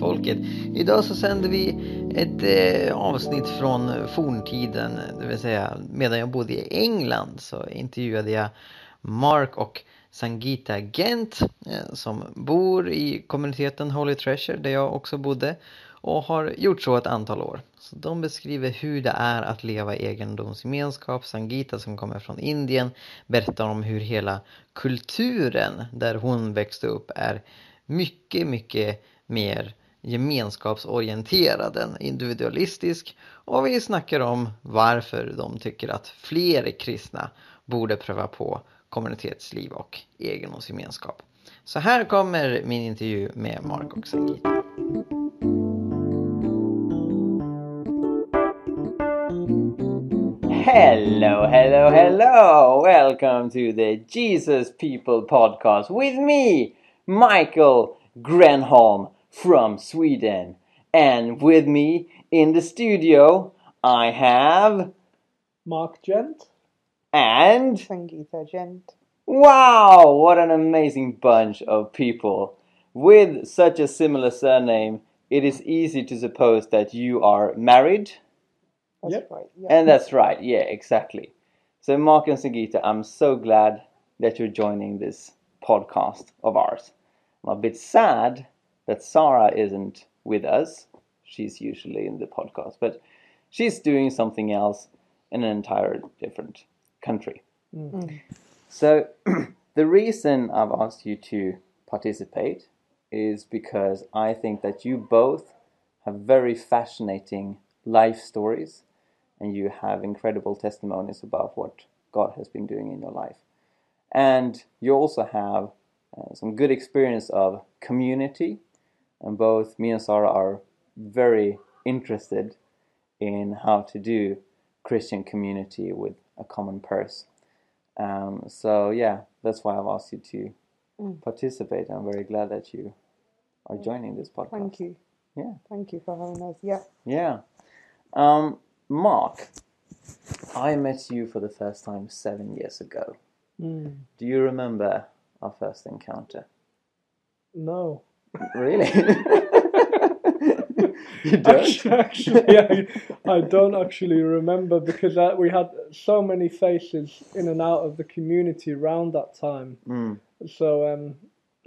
hallå! Idag så sänder vi ett eh, avsnitt från forntiden, det vill säga medan jag bodde i England så intervjuade jag Mark och Sangita Gent eh, som bor i kommuniteten Holy Treasure där jag också bodde och har gjort så ett antal år. Så de beskriver hur det är att leva i egendomsgemenskap. Sangita som kommer från Indien berättar om hur hela kulturen där hon växte upp är mycket, mycket mer gemenskapsorienterad än individualistisk och vi snackar om varför de tycker att fler kristna borde pröva på kommunitetsliv och egendomsgemenskap. Så här kommer min intervju med Mark och Sangita. Hello, hello, hello! Welcome to the Jesus People podcast with me, Michael Grenholm from Sweden. And with me in the studio, I have. Mark Gent. And. Sangeeta Gent. Wow! What an amazing bunch of people. With such a similar surname, it is easy to suppose that you are married. That's Yep. right. Yeah. And that's right, yeah, exactly. So, Mark and Sangeeta, I'm so glad that you're joining this podcast of ours. I'm a bit sad that Sarah isn't with us. She's usually in the podcast, but she's doing something else in an entire different country. So, the reason I've asked you to participate is because I think that you both have very fascinating life stories and you have incredible testimonies about what God has been doing in your life. And you also have uh, some good experience of community, and both me and Sarah are very interested in how to do Christian community with a common purse. Um, so yeah, that's why I've asked you to participate. I'm very glad that you are joining this podcast. Thank you. Yeah. Thank you for having us. Yeah. Yeah. Um, Mark, I met you for the first time seven years ago. Mm. Do you remember our first encounter? No. Really? you don't? Actually, actually I, I don't actually remember because we had so many faces in and out of the community around that time. Mm. So,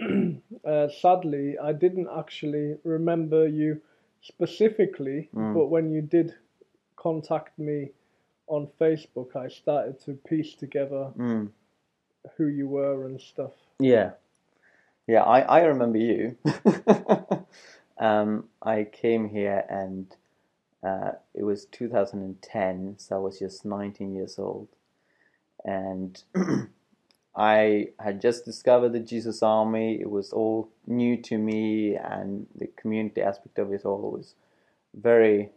um, uh, sadly, I didn't actually remember you specifically, Mm. but when you did contact me on Facebook, I started to piece together Mm. who you were and stuff. Yeah. Yeah, I, I remember you. um, I came here and uh, it was 2010, so I was just 19 years old. And I had just discovered the Jesus Army. It was all new to me, and the community aspect of it all was very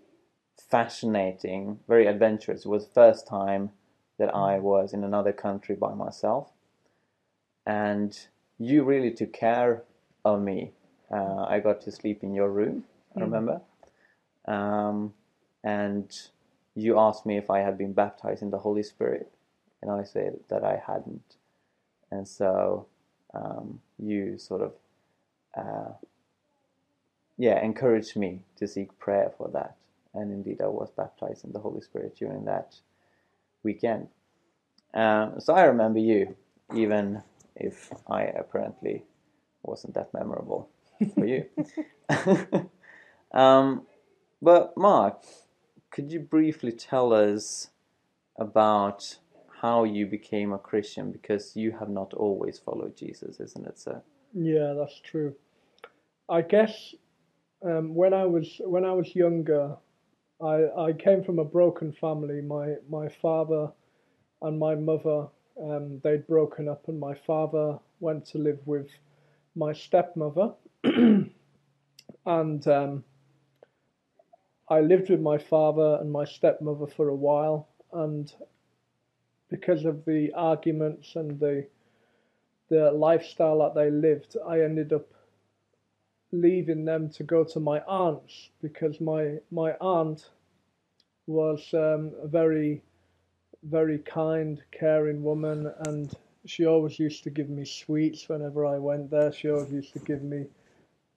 fascinating, very adventurous. It was the first time that I was in another country by myself. And you really took care of me. Uh, I got to sleep in your room, I remember. Um, and you asked me if I had been baptized in the Holy Spirit, and I said that I hadn't. And so um, you sort of, uh, yeah, encouraged me to seek prayer for that. And indeed, I was baptized in the Holy Spirit during that weekend. Um, so I remember you, even if I apparently wasn't that memorable for you. um, but Mark, could you briefly tell us about how you became a Christian? Because you have not always followed Jesus, isn't it, sir? Yeah, that's true. I guess um, when I was when I was younger, I I came from a broken family. My my father and my mother um, they'd broken up, and my father went to live with my stepmother, and um, I lived with my father and my stepmother for a while, and because of the arguments and the the lifestyle that they lived, I ended up leaving them to go to my aunt's because my my aunt was um, a very very kind, caring woman, and she always used to give me sweets whenever I went there. She always used to give me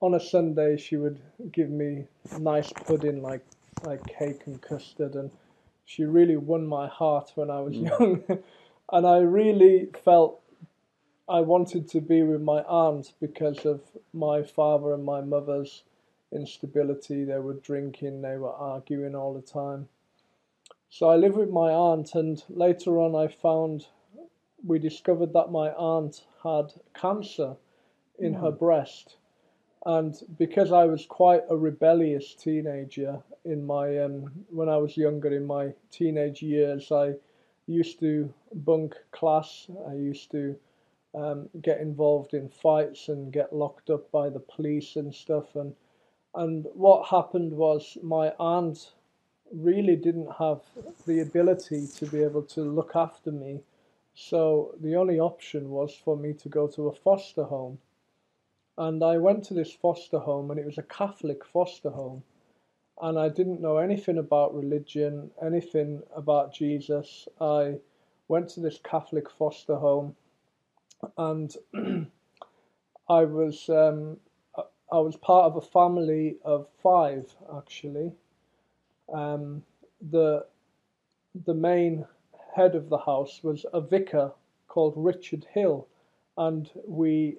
on a Sunday she would give me nice pudding like like cake and custard, and she really won my heart when I was mm. young, and I really felt I wanted to be with my aunt because of my father and my mother's instability. They were drinking, they were arguing all the time. So I lived with my aunt, and later on, I found we discovered that my aunt had cancer in her breast. And because I was quite a rebellious teenager in my um, when I was younger in my teenage years, I used to bunk class. I used to um, get involved in fights and get locked up by the police and stuff. And and what happened was my aunt really didn't have the ability to be able to look after me. So the only option was for me to go to a foster home. And I went to this foster home, and it was a Catholic foster home. And I didn't know anything about religion, anything about Jesus. I went to this Catholic foster home, and I was um, I was part of a family of five actually. Um, the the main head of the house was a vicar called Richard Hill, and we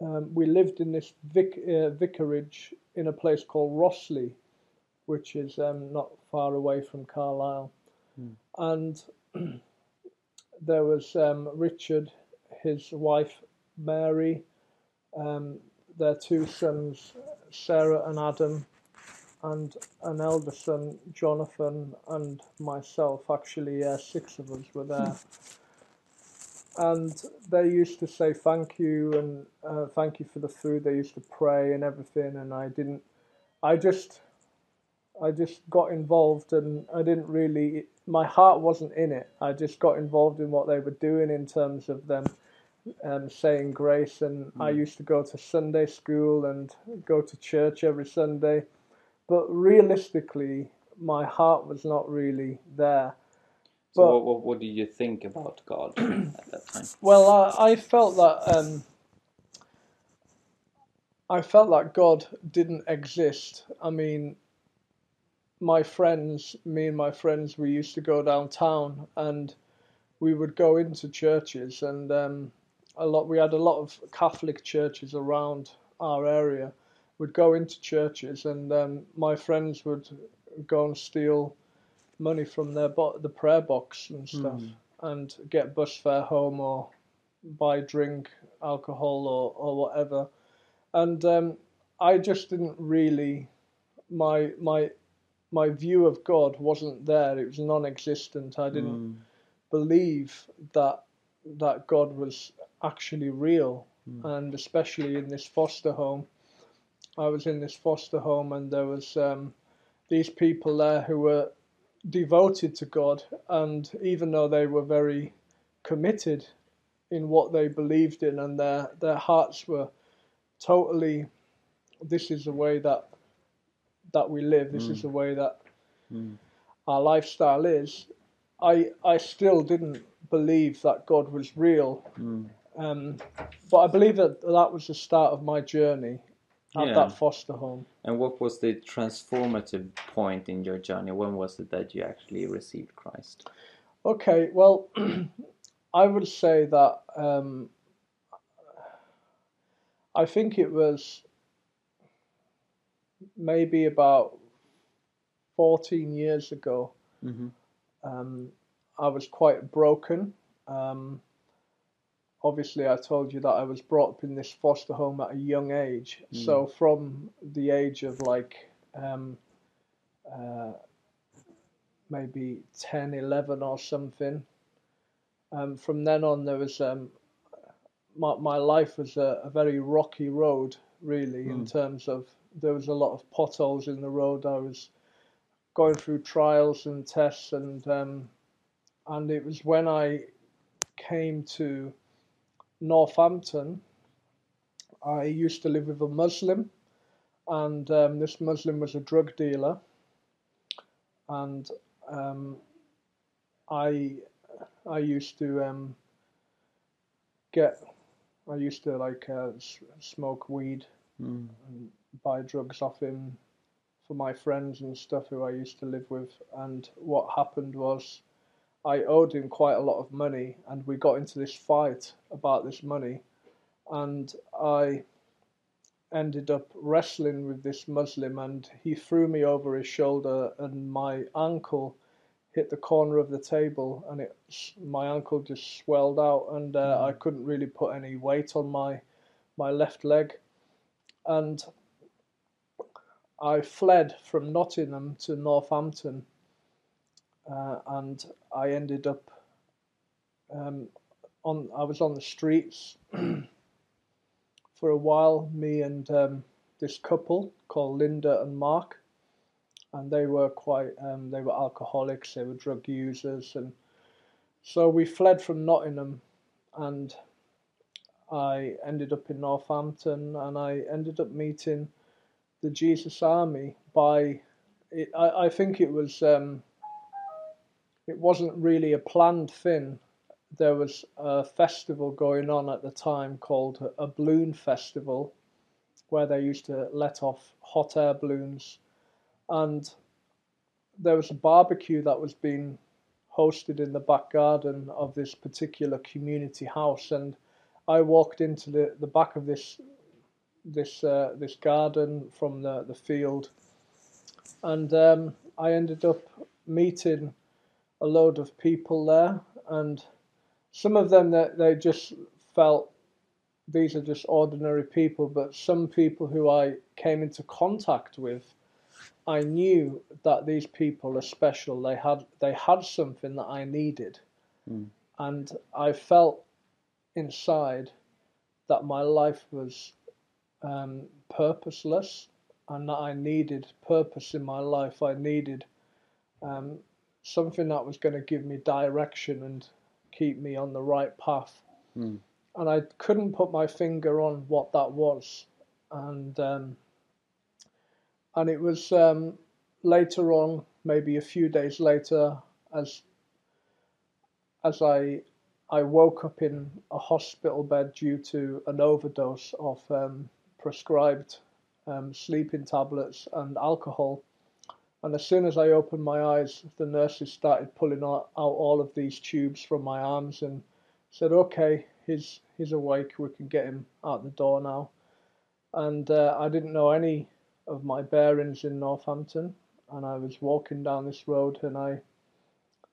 um, we lived in this vic, uh, vicarage in a place called Rosley, which is um, not far away from Carlisle. And there was um, Richard, his wife Mary, um, their two sons, Sarah and Adam, and an elder son, Jonathan, and myself. Actually, uh, six of us were there. And they used to say thank you and uh, thank you for the food. They used to pray and everything, and I didn't. I just, I just got involved, and I didn't really. My heart wasn't in it. I just got involved in what they were doing in terms of them um, saying grace, and I used to go to Sunday school and go to church every Sunday. But realistically, my heart was not really there. So But- what, what, what did you think about God at that time? Well, I, I felt that um, I felt that God didn't exist. I mean, my friends, me and my friends, we used to go downtown and we would go into churches, and um, a lot. We had a lot of Catholic churches around our area. We'd go into churches, and um, my friends would go and steal money from their bo- the prayer box and stuff, and get bus fare home or buy drink, alcohol or or whatever. And um, I just didn't really my my my view of God wasn't there. It was non-existent. I didn't believe that that God was actually real, and especially in this foster home. I was in this foster home, and there was um, these people there who were devoted to God, and even though they were very committed in what they believed in, and their their hearts were totally, this is the way that that we live. This is the way that our lifestyle is. I I still didn't believe that God was real, um, but I believe that that was the start of my journey at Yeah. that foster home. And what was the transformative point in your journey? When was it that you actually received Christ? Okay, well, I would say that um, I think it was maybe about 14 years ago. Mhm. Um, I was quite broken. Um, obviously, I told you that I was brought up in this foster home at a young age. So, from the age of like um, uh, maybe 10, 11 or something. Um, from then on, there was um, my my life was a, a very rocky road, really, in terms of there was a lot of potholes in the road. I was going through trials and tests, and um, and it was when I came to Northampton. I used to live with a Muslim, and um, this Muslim was a drug dealer, and um, I I used to um, get I used to like uh, s- smoke weed Mm. and buy drugs off him for my friends and stuff who I used to live with. And what happened was I owed him quite a lot of money, and we got into this fight about this money. And I ended up wrestling with this Muslim, and he threw me over his shoulder, and my ankle hit the corner of the table, and it my ankle just swelled out, and uh, I couldn't really put any weight on my my left leg, and I fled from Nottingham to Northampton, uh, and I ended up um, on. I was on the streets for a while. Me and um, this couple called Linda and Mark, and they were quite. Um, they were alcoholics. They were drug users, and so we fled from Nottingham, and I ended up in Northampton, and I ended up meeting the Jesus Army by. It, I, I think it was. Um, it wasn't really a planned thing. There was a festival going on at the time called a balloon festival, where they used to let off hot air balloons, and there was a barbecue that was being hosted in the back garden of this particular community house, and I walked into the, the back of this this uh, this garden from the, the field, and um, I ended up meeting a load of people there, and some of them that they just felt these are just ordinary people, but some people who I came into contact with, I knew that these people are special. They had they had something that I needed, Mm. and I felt inside that my life was um, purposeless and that I needed purpose in my life. I needed um, something that was going to give me direction and keep me on the right path. Mm. And I couldn't put my finger on what that was. And um, and it was um, later on, maybe a few days later, as as I I woke up in a hospital bed due to an overdose of um, prescribed um, sleeping tablets and alcohol. And as soon as I opened my eyes, the nurses started pulling out, out all of these tubes from my arms and said, "Okay, he's he's awake. We can get him out the door now." And uh, I didn't know any of my bearings in Northampton, and I was walking down this road, and I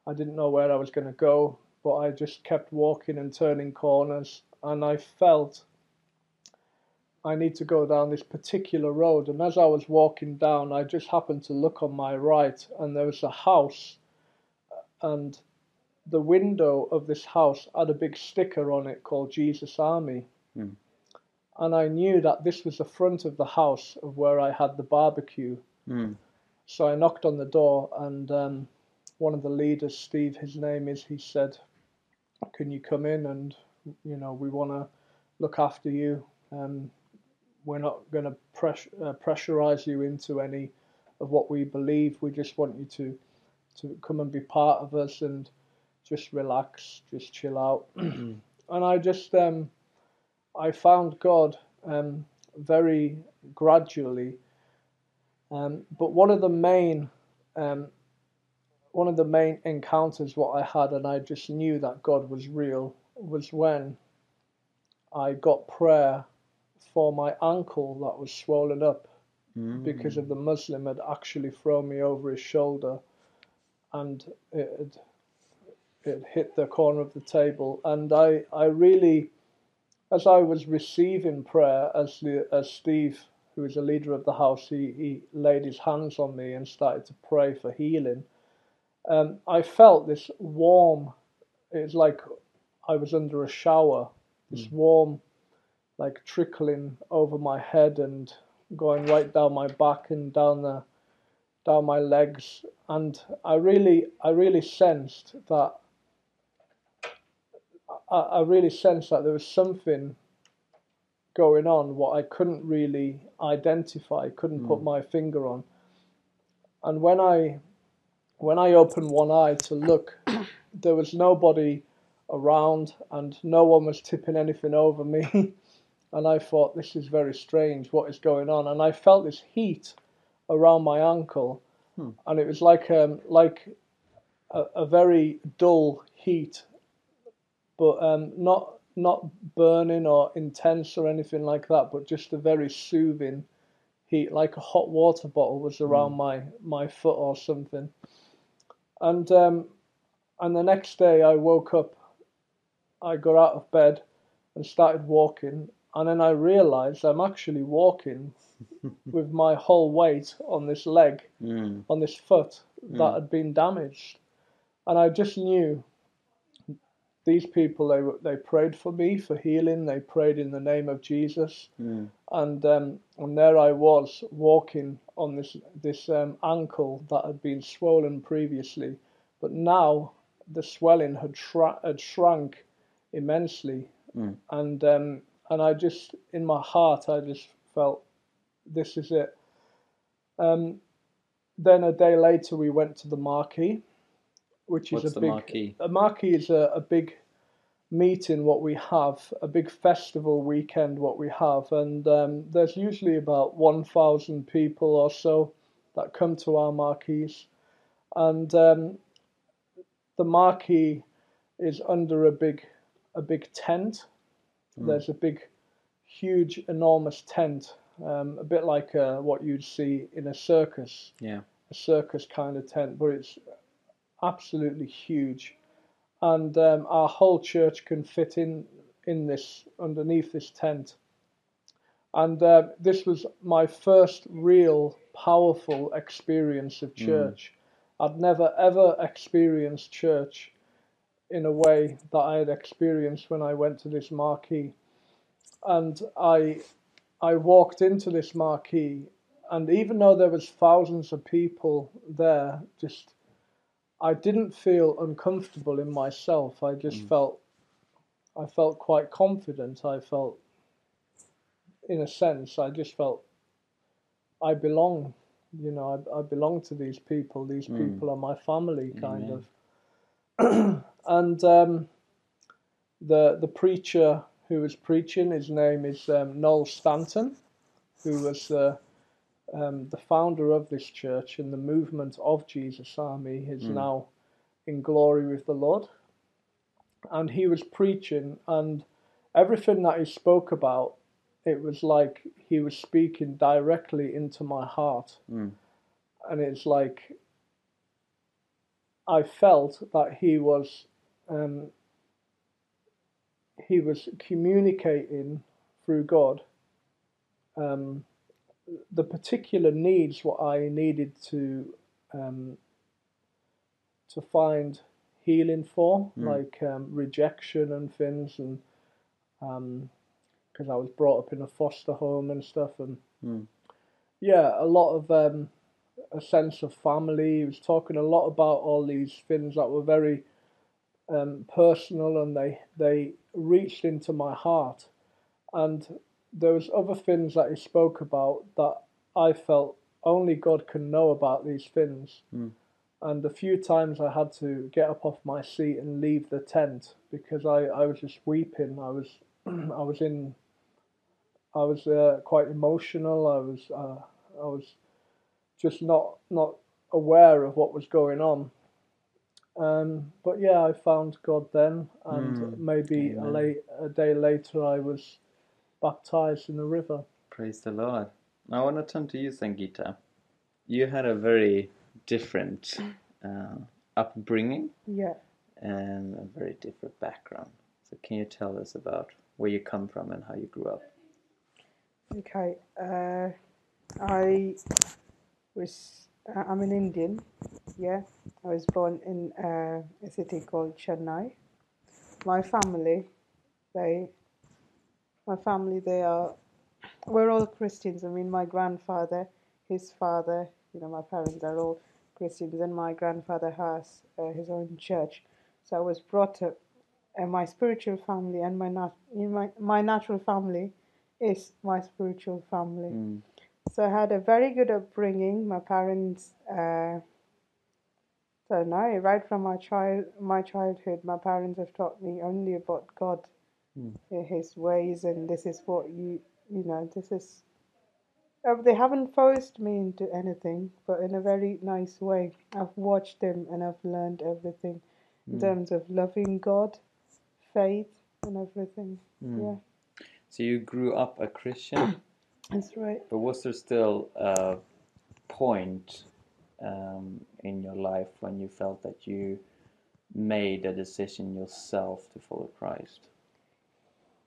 I didn't know where I was going to go, but I just kept walking and turning corners, and I felt I need to go down this particular road. And as I was walking down, I just happened to look on my right, and there was a house, and the window of this house had a big sticker on it called Jesus Army. Mm. And I knew that this was the front of the house of where I had the barbecue. Mm. So I knocked on the door, and um, one of the leaders, Steve, his name is, he said, Can you come in? And, you know, we want to look after you. Um, we're not going to uh, pressurize you into any of what we believe. We just want you to, to come and be part of us and just relax, just chill out. and I just, um, I found God um, very gradually. Um, but one of the main, um, one of the main encounters what I had, and I just knew that God was real, was when I got prayer for my ankle that was swollen up Mm. because of the Muslim had actually thrown me over his shoulder, and it had, it hit the corner of the table, and I I really, as I was receiving prayer, as the as Steve, who was a leader of the house, he he laid his hands on me and started to pray for healing. Um, I felt this warm. It's like I was under a shower. This warm, like trickling over my head and going right down my back and down the down my legs and I really I really sensed that I, I really sensed that there was something going on what I couldn't really identify, couldn't put hmm. my finger on. And when I when I opened one eye to look, there was nobody around and no one was tipping anything over me. and I thought this is very strange. What is going on? And I felt this heat around my ankle, Hmm. and it was like um like a, a very dull heat, but um not not burning or intense or anything like that, but just a very soothing heat, like a hot water bottle was around my my foot or something. And um, and the next day I woke up, I got out of bed and started walking, and then I realised I'm actually walking with my whole weight on this leg, Mm. on this foot that had been damaged, and I just knew these people they they prayed for me for healing. They prayed in the name of Jesus, Mm. and um, and there I was walking on this this um, ankle that had been swollen previously, but now the swelling had shra- had shrunk immensely, Mm. and um, and I just in my heart I just felt this is it. Um, then a day later we went to the marquee, which What's is a big marquee? a marquee is a, a big meeting what we have a big festival weekend what we have and um, there's usually about 1000 people or so that come to our marquees and um, the marquee is under a big a big tent there's a big huge enormous tent um, a bit like uh, what you'd see in a circus Yeah. a circus kind of tent, but it's absolutely huge, and um, our whole church can fit in in this underneath this tent. And uh, this was my first real powerful experience of church. I'd never ever experienced church in a way that I had experienced when I went to this marquee, and I I walked into this marquee and even though there was thousands of people there just i didn't feel uncomfortable in myself. I just mm. felt i felt quite confident. I felt in a sense i just felt i belong you know i, I belong to these people. These mm. people are my family mm, kind of. And um, the the preacher who was preaching his name is um, noel stanton who was uh, um, the founder of this church and the movement of Jesus Army is now in glory with the Lord. And he was preaching, and everything that he spoke about, it was like he was speaking directly into my heart. Mm. And it's like I felt that he was um, he was communicating through God um, the particular needs what I needed to um, to find healing for, like um, rejection and things, and because I was brought up in a foster home and stuff, and Mm. yeah, a lot of um, a sense of family. He was talking a lot about all these things that were very um, personal, and they they reached into my heart, and there was other things that he spoke about that I felt only God can know about these things. Mm. And a few times I had to get up off my seat and leave the tent because I, I was just weeping. I was I was in I was uh, quite emotional. I was uh, I was just not not aware of what was going on. Um, but yeah, I found God then, and Mm, maybe a, late, a day later, I was baptized in the river. Praise the Lord. I want to turn to you, Sangita. You had a very different uh, upbringing Yeah. and a very different background. So can you tell us about where you come from and how you grew up? Okay. Uh, I was. Uh, I'm an Indian. Yeah. I was born in uh, a city called Chennai. My family, they. My family, they are. We're all Christians. I mean, my grandfather, his father, you know, my parents are all Christians, and my grandfather has uh, his own church. So I was brought up, and my spiritual family and my nat- my my natural family is my spiritual family. Mm. So I had a very good upbringing. My parents, uh, so no, right from my child, my childhood, my parents have taught me only about God Mm. His ways, and this is what you you know. This is. Uh, they haven't forced me into anything, but in a very nice way. I've watched them and I've learned everything in Mm. terms of loving God, faith, and everything. Mm. Yeah, So you grew up a Christian, that's right. but was there still a point um, in your life when you felt that you made a decision yourself to follow Christ?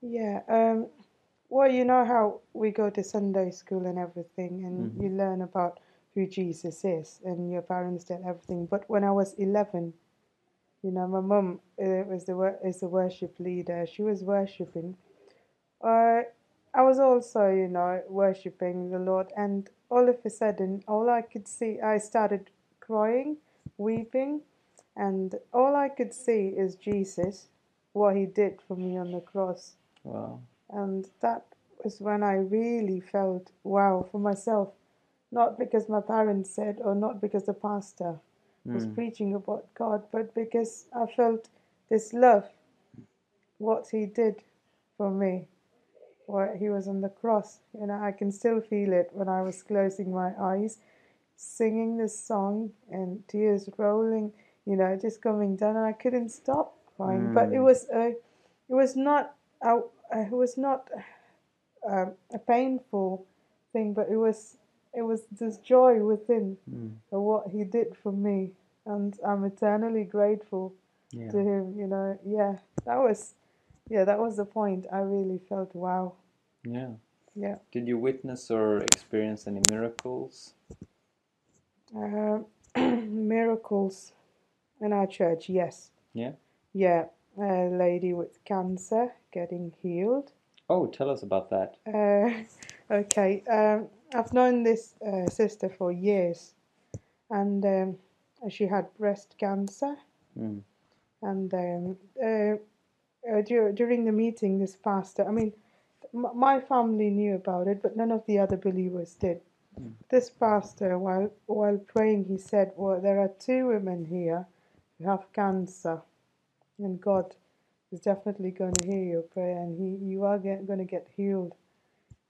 Yeah. Um, well, you know how we go to Sunday school and everything, and Mhm. you learn about who Jesus is, and your parents did everything. But when I was eleven, you know, my mum uh, was the is the worship leader. She was worshiping. Uh, I was also, you know, worshiping the Lord, and all of a sudden, all I could see, I started crying, weeping, and all I could see is Jesus, what He did for me on the cross. Wow. And that was when I really felt wow for myself. Not because my parents said, or not because the pastor was Mm. preaching about God, but because I felt this love, what He did for me, what He was on the cross. You know, I can still feel it when I was closing my eyes, singing this song, and tears rolling, you know, just coming down, and I couldn't stop crying. But it Mm. was a, it was not, a, it was not um, a painful thing, but it was, it was this joy within Mm. of what he did for me, and I'm eternally grateful Yeah. to him. You know, yeah, that was, yeah, that was the point. I really felt wow. Yeah. Yeah. Did you witness or experience any miracles? Um, miracles in our church, yes. Yeah. Yeah, a lady with cancer getting healed. Oh, tell us about that. Uh, okay, um, I've known this uh, sister for years, and um, she had breast cancer. Mm. And um, uh, dur- during the meeting, this pastor, I mean, m- my family knew about it, but none of the other believers did. Mm. This pastor, while while praying, he said, "Well, there are two women here who have cancer, and God is definitely going to hear your prayer, and he you are get, going to get healed."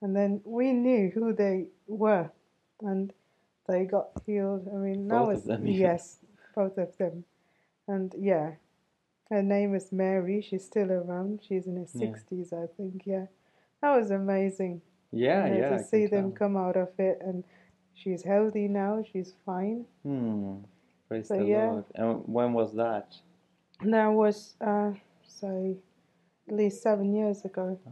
And then we knew who they were, and they got healed. I mean, Both of was them, yeah. yes, both of them, and yeah, her name is Mary. She's still around. She's in her Yeah. sixties, I think. Yeah, that was amazing. Yeah, you know, yeah. I to can see them tell. come out of it, and she's healthy now. She's fine. Hmm. Praise So, the yeah. Lord. And when was that? That was, uh, say, at least seven years ago. Ah,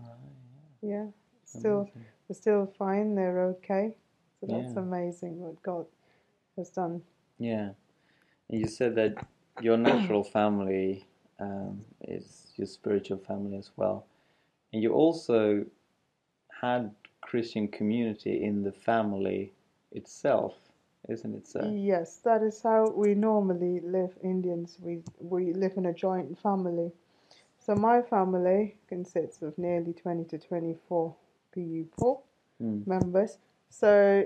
Yeah, still, amazing. they're still fine. They're okay. So that's Yeah. amazing what God has done. Yeah. And you said that your natural family um, is your spiritual family as well. And you also had Christian community in the family itself, isn't it so? Yes, that is how we normally live. Indians, we we live in a joint family. So my family consists of nearly twenty to twenty-four people. Mm. members. So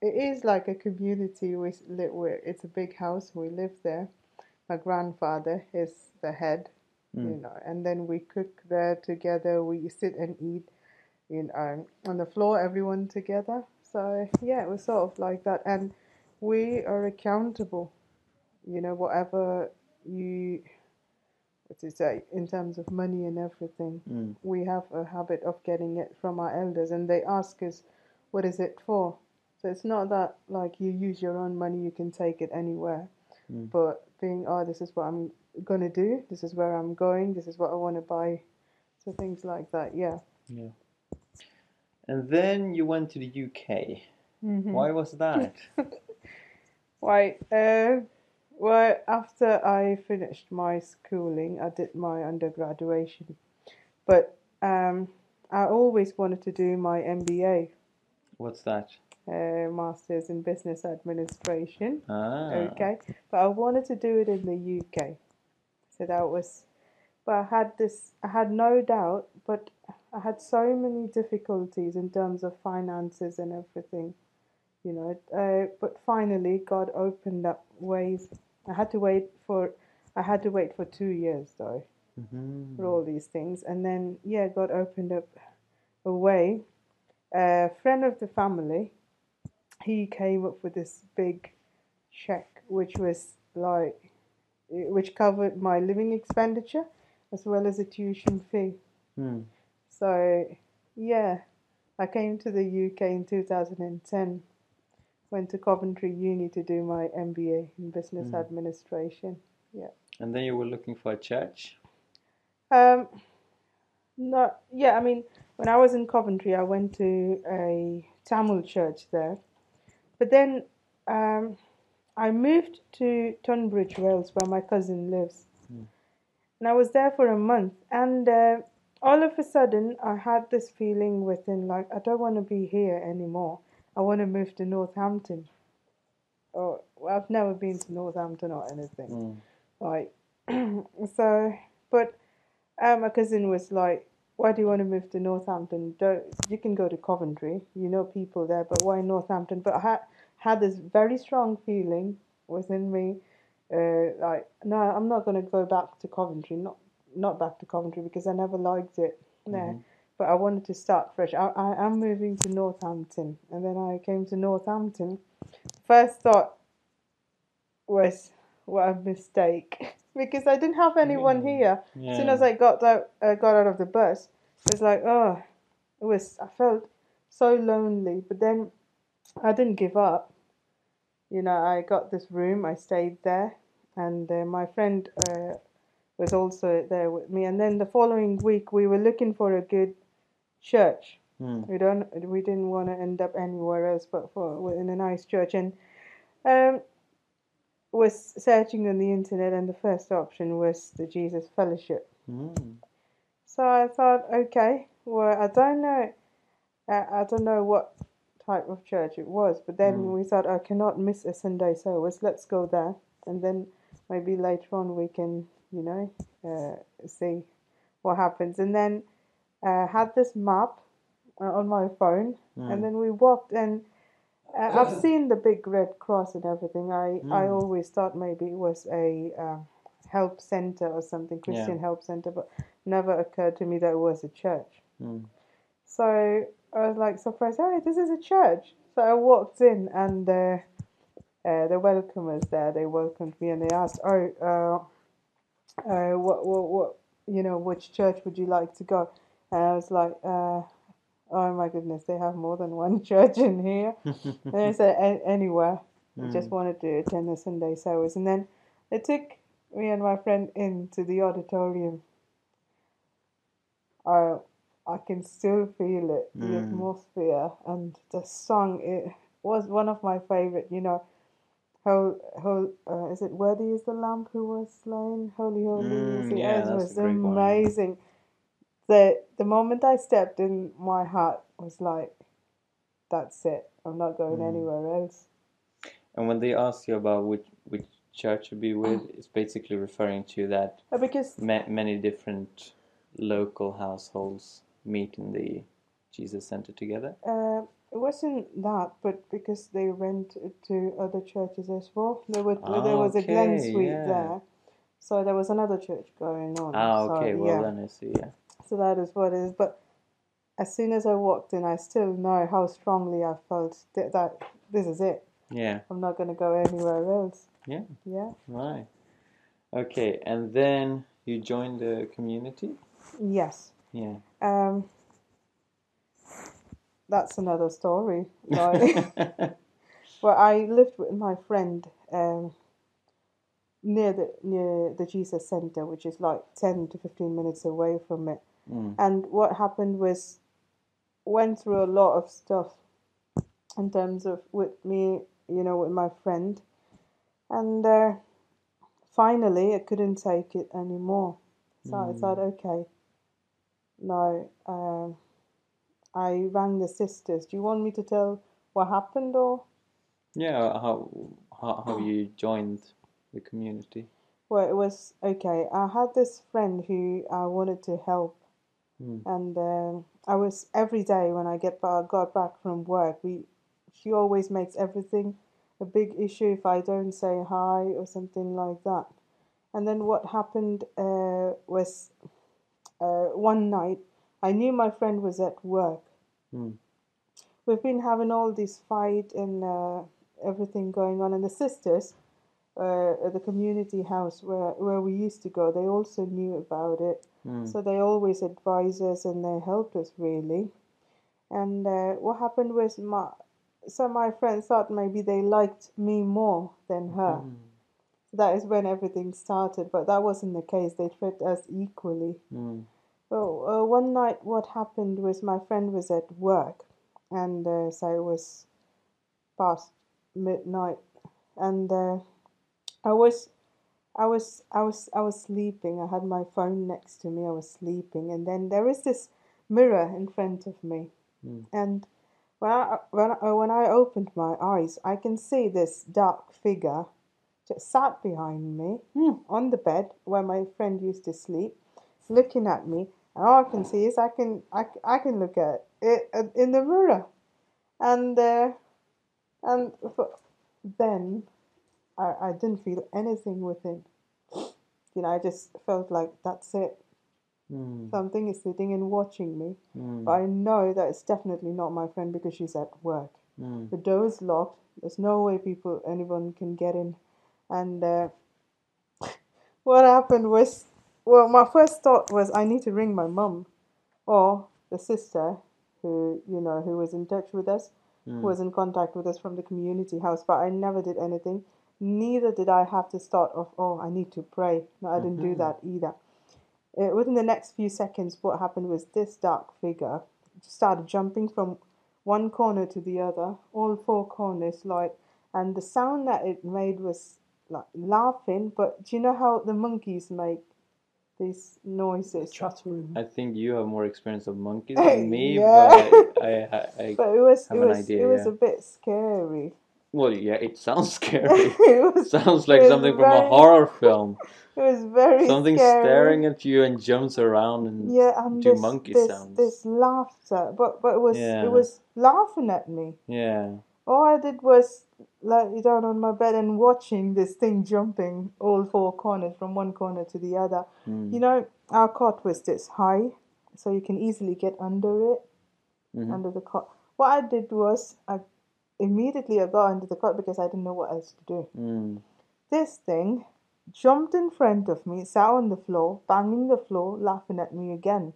it is like a community. We live it's a big house. We live there. My grandfather is the head, you Mm. know, and then we cook there together. We sit and eat, you know, on the floor, everyone together. So yeah, it was sort of like that, and we are accountable. You know, whatever you, what to say, in terms of money and everything Mm. we have a habit of getting it from our elders and they ask us what is it for so it's not that like you use your own money you can take it anywhere Mm. but being oh this is what i'm going to do this is where i'm going this is what i want to buy so things like that yeah Yeah. And then you went to the UK. mm-hmm. Why was that? Right. Uh, well, after I finished my schooling, I did my undergraduation, but um, I always wanted to do my MBA, What's that? Uh, Masters in Business Administration. Ah. Okay, but I wanted to do it in the UK, so that was. But I had this. I had no doubt, but I had so many difficulties in terms of finances and everything, you know. Uh, but finally, God opened up ways. I had to wait for. I had to wait for two years though, Mhm. for all these things. And then, yeah, God opened up a way. A friend of the family, he came up with this big check, which was like, which covered my living expenditure as well as a tuition fee. Hmm. So, yeah, I came to the UK in 2010. Went to Coventry Uni to do my MBA in business Mm. administration. And then you were looking for a church. Um, not yeah. I mean, when I was in Coventry, I went to a Tamil church there, but then um, I moved to Tunbridge Wells, where my cousin lives, Mm. and I was there for a month. And uh, all of a sudden, I had this feeling within, like, I don't want to be here anymore. I want to move to Northampton. Oh, well, I've never been to Northampton or anything Hmm. like so but um, my cousin was like why do you want to move to northampton? Don't, you can go to coventry you know people there but why northampton? But i had, had this very strong feeling within me uh, like no i'm not going to go back to coventry not not back to coventry because i never liked it there. Mhm. but i wanted to start fresh. I, I am moving to northampton and then i came to northampton. First thought was what a mistake because I didn't have anyone Yeah. here. Yeah. As soon as I got out, uh, got out of the bus, it was like, oh, it was. I felt so lonely, but then I didn't give up. You know, I got this room. I stayed there, and uh, my friend uh, was also there with me. And then the following week, we were looking for a good church. Hmm. We don't. We didn't want to end up anywhere else, but for in a nice church, and um, was searching on the internet, and the first option was the Jesus Fellowship. Hmm. So I thought, okay, well, I don't know, I, I don't know what type of church it was, but then Mm. we thought I cannot miss a Sunday service. Let's go there, and then maybe later on we can, you know, uh, see what happens. And then uh, had this map uh, on my phone, Hmm. and then we walked and. Uh, I've seen the big red cross and everything. I, I Mm. always thought maybe it was a uh, help center or something, Christian help center, but never occurred to me that it was a church. Hmm. So I was like surprised, hey, this is a church. So I walked in and uh, uh, the welcomers there, they welcomed me and they asked, oh, uh, uh, what, what, what, you know, which church would you like to go? And I was like, uh, oh my goodness, they have more than one church in here. and I said, "A- anywhere. I just Hmm. wanted to attend a Sunday service. And then they took me and my friend into the auditorium. I, I can still feel it, the Mm. atmosphere and the song. It was one of my favorite, you know. How, how uh, is it? Worthy is the Lamb who was slain. Holy, holy is Mm, the yeah, It was a great one. The the moment I stepped in, my heart was like, "That's it. I'm not going Mm. anywhere else." And when they ask you about which which church to be with, it's basically referring to that Uh, Because ma- many different local households meet in the Jesus Center together. Uh, it wasn't that, but because they went to other churches as well. There was there was a Glen Suite yeah. there, so there was another church going on. Ah, so, okay. well yeah. then I see. Yeah. So that is what it is. But as soon as I walked in, I still know how strongly I felt that, that this is it. Yeah. I'm not going to go anywhere else. Yeah. Yeah. Right. Okay, and then you joined the community. Yes. Yeah. Um. That's another story. Like. Well, I lived with my friend um, near the near the Jesus Center, which is like ten to fifteen minutes away from it. Mm. And what happened was, went through a lot of stuff in terms of with me, you know, with my friend, and uh, finally I couldn't take it anymore. So I Mm. thought, okay, no. Um, I rang the sisters. Do you want me to tell what happened or? Yeah. How how how you joined the community? Well, it was okay. I had this friend who I wanted to help, Mm. and um, I was every day when I get back, got back from work. We, she always makes everything a big issue if I don't say hi or something like that. And then what happened uh, was uh, one night I knew my friend was at work. Mm. We've been having all this fight and uh, everything going on, and the sisters uh, the community house where where we used to go, they also knew about it. Mm. So they always advise us and they helped us really. And uh, what happened was my so my friends thought maybe they liked me more than her. Mm. That is when everything started, but that wasn't the case. They treated us equally. Mm. Well, uh, one night, what happened was my friend was at work, and uh, so it was past midnight, and uh, I was, I was, I was, I was sleeping. I had my phone next to me. I was sleeping, and then there is this mirror in front of me, Mm. and when I when I, when I opened my eyes, I can see this dark figure just sat behind me Mm. on the bed where my friend used to sleep, looking at me. And all I can see is I can I, I can look at it in the mirror, and uh, and for, then I I didn't feel anything within. You know, I just felt like that's it. Mm. Something is sitting and watching me. Mm. But I know that it's definitely not my friend because she's at work. Mm. The door is locked. There's no way people anyone can get in. And uh, what happened was, well, my first thought was I need to ring my mum or the sister who you know who was in touch with us, who was in contact with us from the community house. But I never did anything. Neither did I have to start off. Oh, I need to pray. No, I didn't do Mhm. that either. Uh, within the next few seconds, what happened was this dark figure started jumping from one corner to the other, all four corners, like, and the sound that it made was like laughing. But do you know how the monkeys make these noises? chattering. I think you have more experience of monkeys than me, Yeah. but I, I, I, I, But it was have it an was idea, it was yeah. a bit scary. Well, yeah, it sounds scary. it was sounds like something from a horror film. it was very Something scary. staring at you and jumps around and Yeah, and do this, monkey this, sounds. this laughter, but but it was Yeah. it was laughing at me. yeah. All I did was lie down on my bed and watching this thing jumping all four corners from one corner to the other. Mm. You know, our cot was this high, so you can easily get under it, Mhm. under the cot. What I did was I immediately I got under the cot because I didn't know what else to do. Mm. This thing jumped in front of me, sat on the floor, banging the floor, laughing at me again.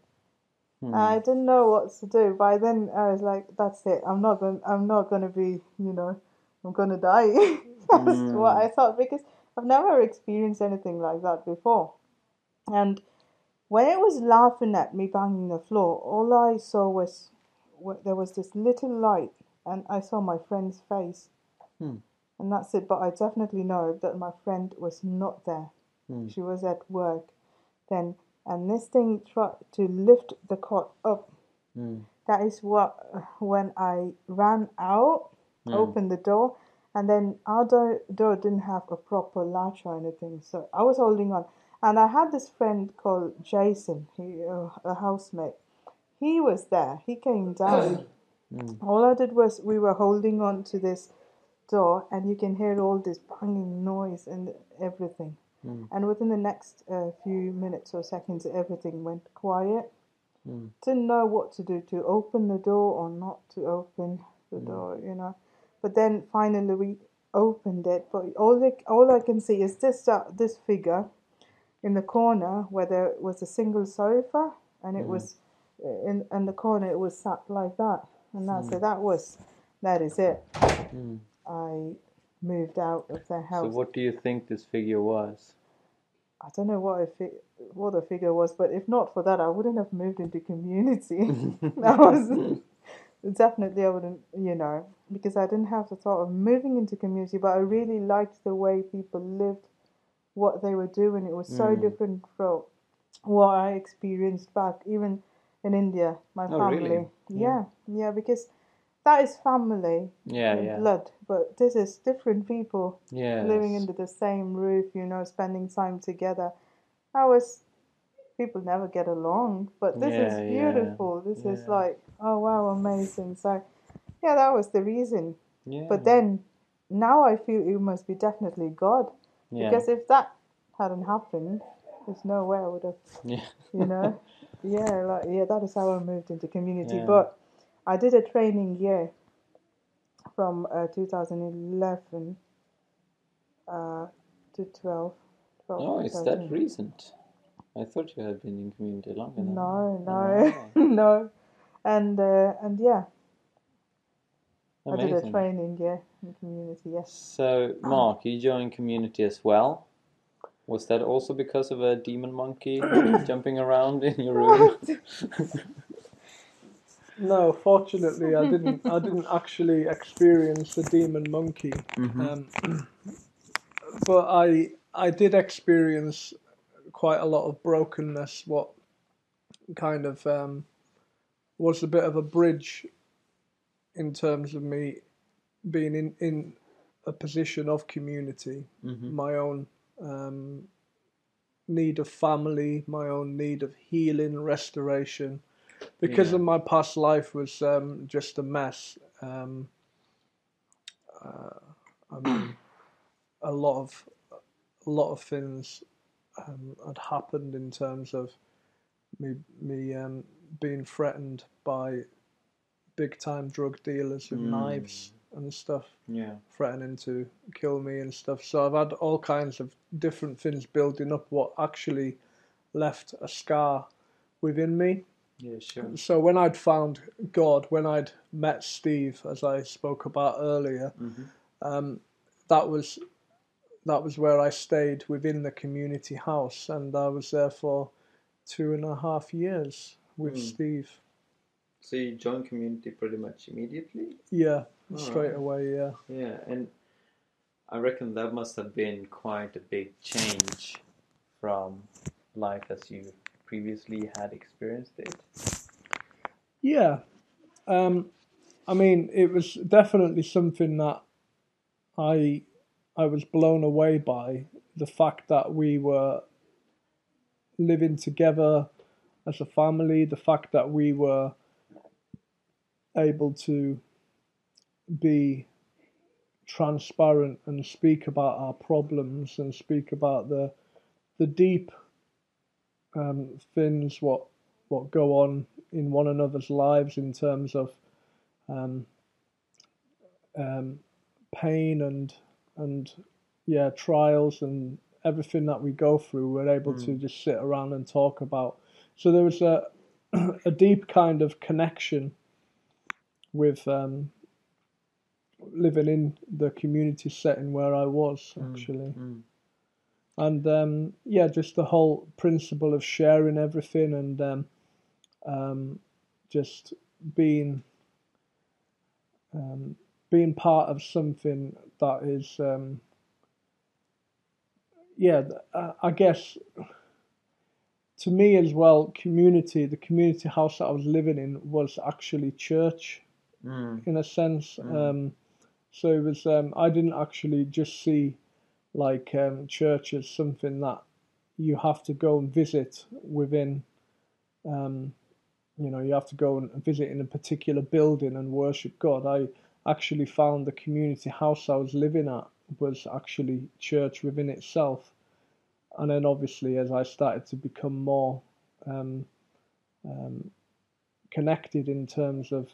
Hmm. I didn't know what to do. By then, I was like, "That's it. I'm not going. I'm not going to be. You know, I'm going to die." That's Mm. what I thought because I've never experienced anything like that before. And when it was laughing at me, banging the floor, all I saw was there was this little light, and I saw my friend's face, Hmm. and that's it. But I definitely know that my friend was not there. Hmm. She was at work then, and this thing tried to lift the cot up. Mm. That is what when I ran out, Mm. opened the door, and then our door, door didn't have a proper latch or anything, so I was holding on. And I had this friend called Jason, he uh, a housemate. He was there. He came down. Mm. All I did was we were holding on to this door, and you can hear all this banging noise and everything. Mm. And within the next uh, few minutes or seconds, everything went quiet. Mm. Didn't know what to do to open the door or not to open the Mm. door, you know. But then finally we opened it. But all I, all I can see is this uh, this figure in the corner where there was a single sofa, and it Mm. was uh, in in the corner. It was sat like that, and that's Mm. it. That was that is it. Mm. I moved out of the house. So, what do you think this figure was? I don't know what if it, what the figure was, but if not for that, I wouldn't have moved into community. that was definitely I wouldn't, you know, because I didn't have the thought of moving into community, but I really liked the way people lived, what they were doing. It was so Mm. different from what I experienced back, even in India, my Oh, family. really? Yeah, yeah, because that is family, Yeah, and yeah, blood, but this is different people yeah. living under the same roof, you know, spending time together. I was people never get along, but this Yeah, is yeah, beautiful. This is like, oh wow, amazing. So yeah, that was the reason. yeah. But then now I feel it must be definitely God. yeah. Because if that hadn't happened, there's no way I would have Yeah. you know yeah like yeah that is how i moved into community Yeah. but i did a training year from uh, 2011 uh, to 12 12 Oh, it's that recent. I thought you had been in community longer. than no that. no no and uh, and yeah Oh, i did a training year in community yes So, Mark, you joined community as well. Was that also because of a demon monkey jumping around in your room? No, fortunately, I didn't. I didn't actually experience the demon monkey, um, but I I did experience quite a lot of brokenness. What kind of um, was a bit of a bridge in terms of me being in in a position of community, Mhm. my own um, need of family, my own need of healing, restoration because Yeah. of my past life was um, just a mess. Um, uh, I mean, a lot of a lot of things um, had happened in terms of me me um, being threatened by big time drug dealers with Mm. knives and stuff Yeah. threatening to kill me and stuff. So I've had all kinds of different things building up what actually left a scar within me. Yeah, sure. So when I'd found God, when I'd met Steve, as I spoke about earlier, Mhm. um, that was that was where I stayed within the community house, and I was there for two and a half years with Mm. Steve. So you joined community pretty much immediately? Yeah, All straight right. away. Yeah. Yeah, and I reckon that must have been quite a big change from life as you previously had experienced it. Yeah. Um, I mean, it was definitely something that I I was blown away by the fact that we were living together as a family, the fact that we were able to be transparent and speak about our problems and speak about the the deep um, things what what go on in one another's lives in terms of um, um, pain and and yeah trials and everything that we go through. We're able to just sit around and talk about. So there was a a deep kind of connection with um, living in the community setting where I was actually Mm. and um, yeah, just the whole principle of sharing everything and um, um, just being um, being part of something that is um, yeah, I guess to me as well, community. The community house that I was living in was actually church Mm. in a sense. Um, so it was. Um, I didn't actually just see like um, church as something that you have to go and visit within. Um, you know, you have to go and visit in a particular building and worship God. I actually found the community house I was living at was actually church within itself. And then obviously, as I started to become more um, um, connected in terms of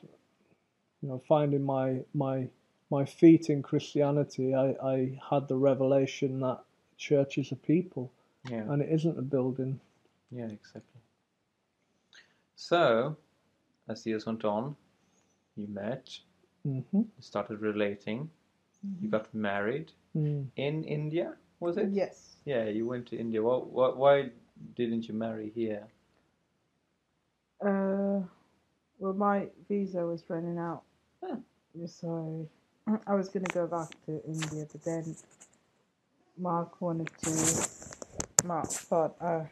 you know finding my my my feet in Christianity, I, I had the revelation that church is a people Yeah, and it isn't a building. yeah, exactly. So, as the years went on, you met, hmm you started relating, you got married Mm. in India, was it? yes Yeah, you went to India. Well, why, why didn't you marry here? Uh, well, my visa was running out, Huh. so I was gonna go back to India, but then Mark wanted to. Mark thought uh,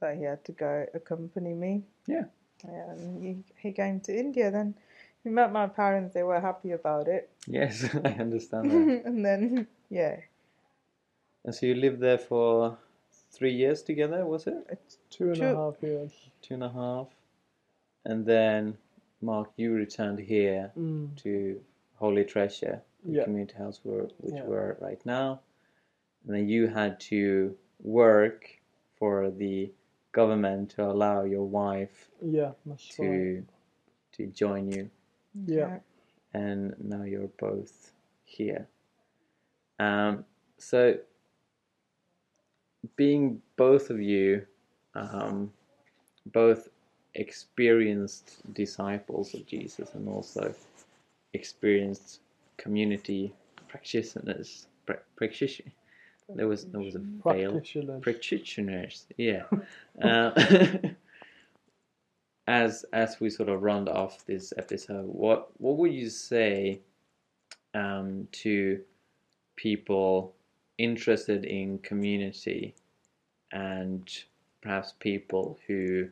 that he had to go accompany me. Yeah. Yeah, and he, he came to India. Then he met my parents. They were happy about it, Yes, I understand that. and then yeah, and so you lived there for three years together, was it? it's Two and a half years. Two and a half. And then, Mark, you returned here Mm. to Holy Treasure, the Yeah. community house where, which Yeah. we're at right now. and then you had to work for the government to allow your wife Yeah, that's right. to to join you, Yeah. and now you're both here. Um, so, being both of you, um, both experienced disciples of Jesus and also experienced community practitioners, pra- practitioner. There was there was a fail. Practitioners. Practitioners, yeah. uh, as as we sort of round off this episode, what what would you say um, to people interested in community and perhaps people who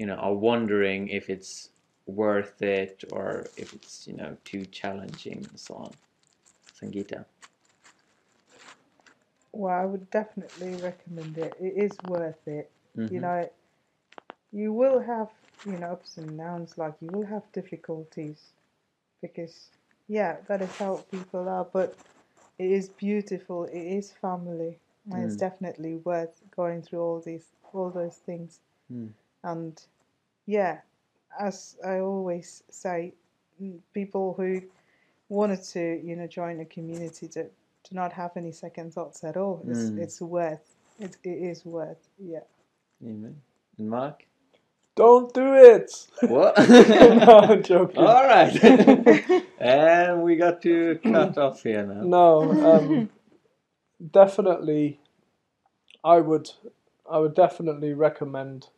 you know are wondering if it's worth it or if it's you know too challenging and so on. Sangeeta. Well, I would definitely recommend it. It is worth it. You Mhm. know, you will have, you know, ups and downs, like you will have difficulties because, yeah, that is how people are, but it is beautiful. It is family. And it's Mm. definitely worth going through all these, all those things. Mm. And yeah, as I always say, mm, people who wanted to, you know, join a community to do not have any second thoughts at all. It's Mm. it's worth. It, it is worth. Yeah. Amen. And Mark? Don't do it! What? no, I'm joking. All right. and we got to cut off here now. No, um, definitely. I would, I would definitely recommend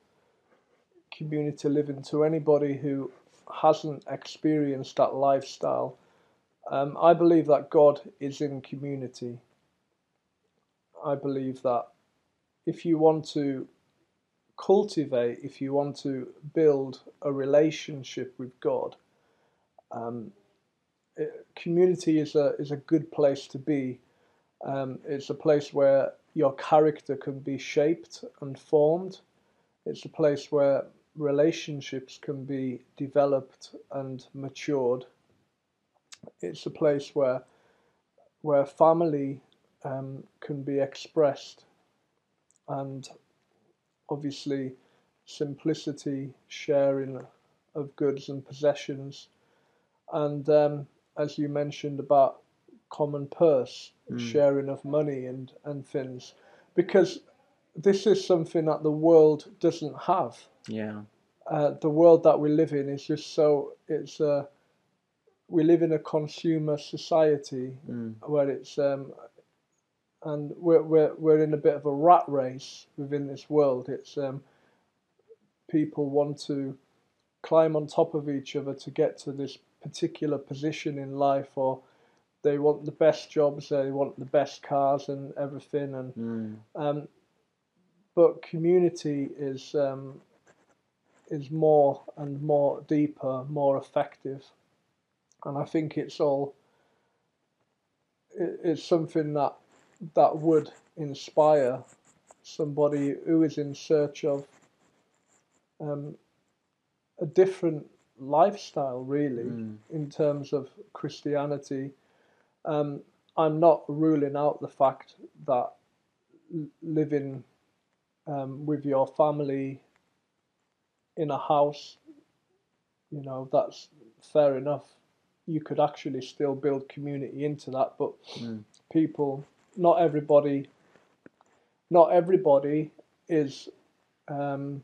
community living to anybody who hasn't experienced that lifestyle. Um, I believe that God is in community. I believe that if you want to cultivate, if you want to build a relationship with God, um, it- community is a is a good place to be. Um, it's a place where your character can be shaped and formed. It's a place where relationships can be developed and matured. It's a place where where family um, can be expressed, and obviously simplicity, sharing of goods and possessions, and um, as you mentioned about common purse, sharing of money and, and things, because this is something that the world doesn't have. Yeah. Uh, the world that we live in is just so it's a we live in a consumer society Mm. where it's um, and we're we're we're in a bit of a rat race within this world. It's um, people want to climb on top of each other to get to this particular position in life, or they want the best jobs, they want the best cars and everything, and Mm. um, but community is um, is more and more deeper, more effective, and I think it's all it, it's something that that would inspire somebody who is in search of um, a different lifestyle, really, Mm. in terms of Christianity. Um, I'm not ruling out the fact that living um, with your family in a house, you know, that's fair enough. You could actually still build community into that, but Mm. people, not everybody, not everybody is, um,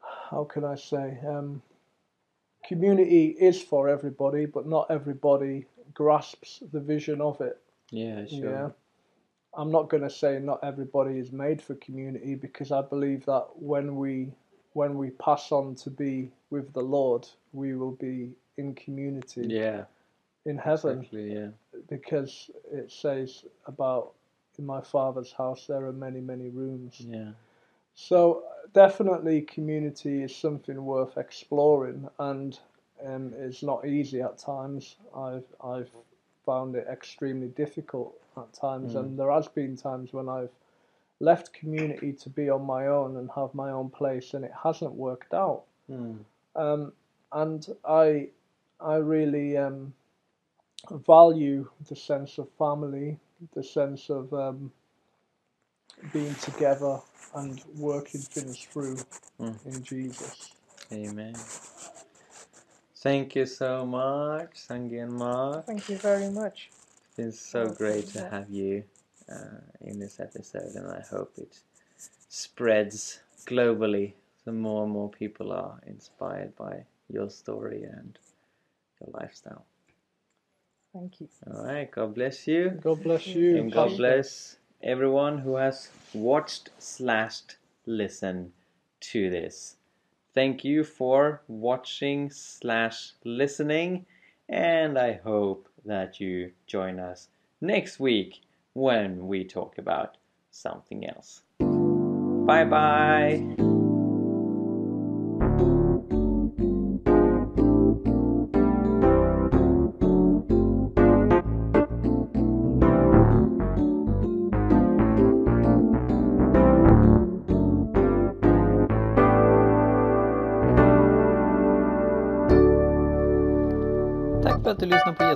how can I say, um, community is for everybody, but not everybody grasps the vision of it. Yeah, sure. Yeah. I'm not going to say not everybody is made for community because I believe that when we when we pass on to be with the Lord, we will be in community Yeah, in heaven exactly. Yeah. because it says about in my father's house there are many many rooms. Yeah. So definitely community is something worth exploring and um, it's not easy at times. I've I've found it extremely difficult at times Mm. and there has been times when I've left community to be on my own and have my own place and it hasn't worked out. Mm. Um, and I I really um, value the sense of family, the sense of um, being together and working things through Mm. in Jesus. Amen. Thank you so much, Sangi and Mark. Thank you very much. It's been so Welcome great to back. have you uh, in this episode, and I hope it spreads globally so more and more people are inspired by your story and your lifestyle. Thank you. All right, God bless you. God bless you. And God bless everyone who has watched slashed listened to this. Thank you for watching slash listening, and I hope that you join us next week when we talk about something else. Bye bye.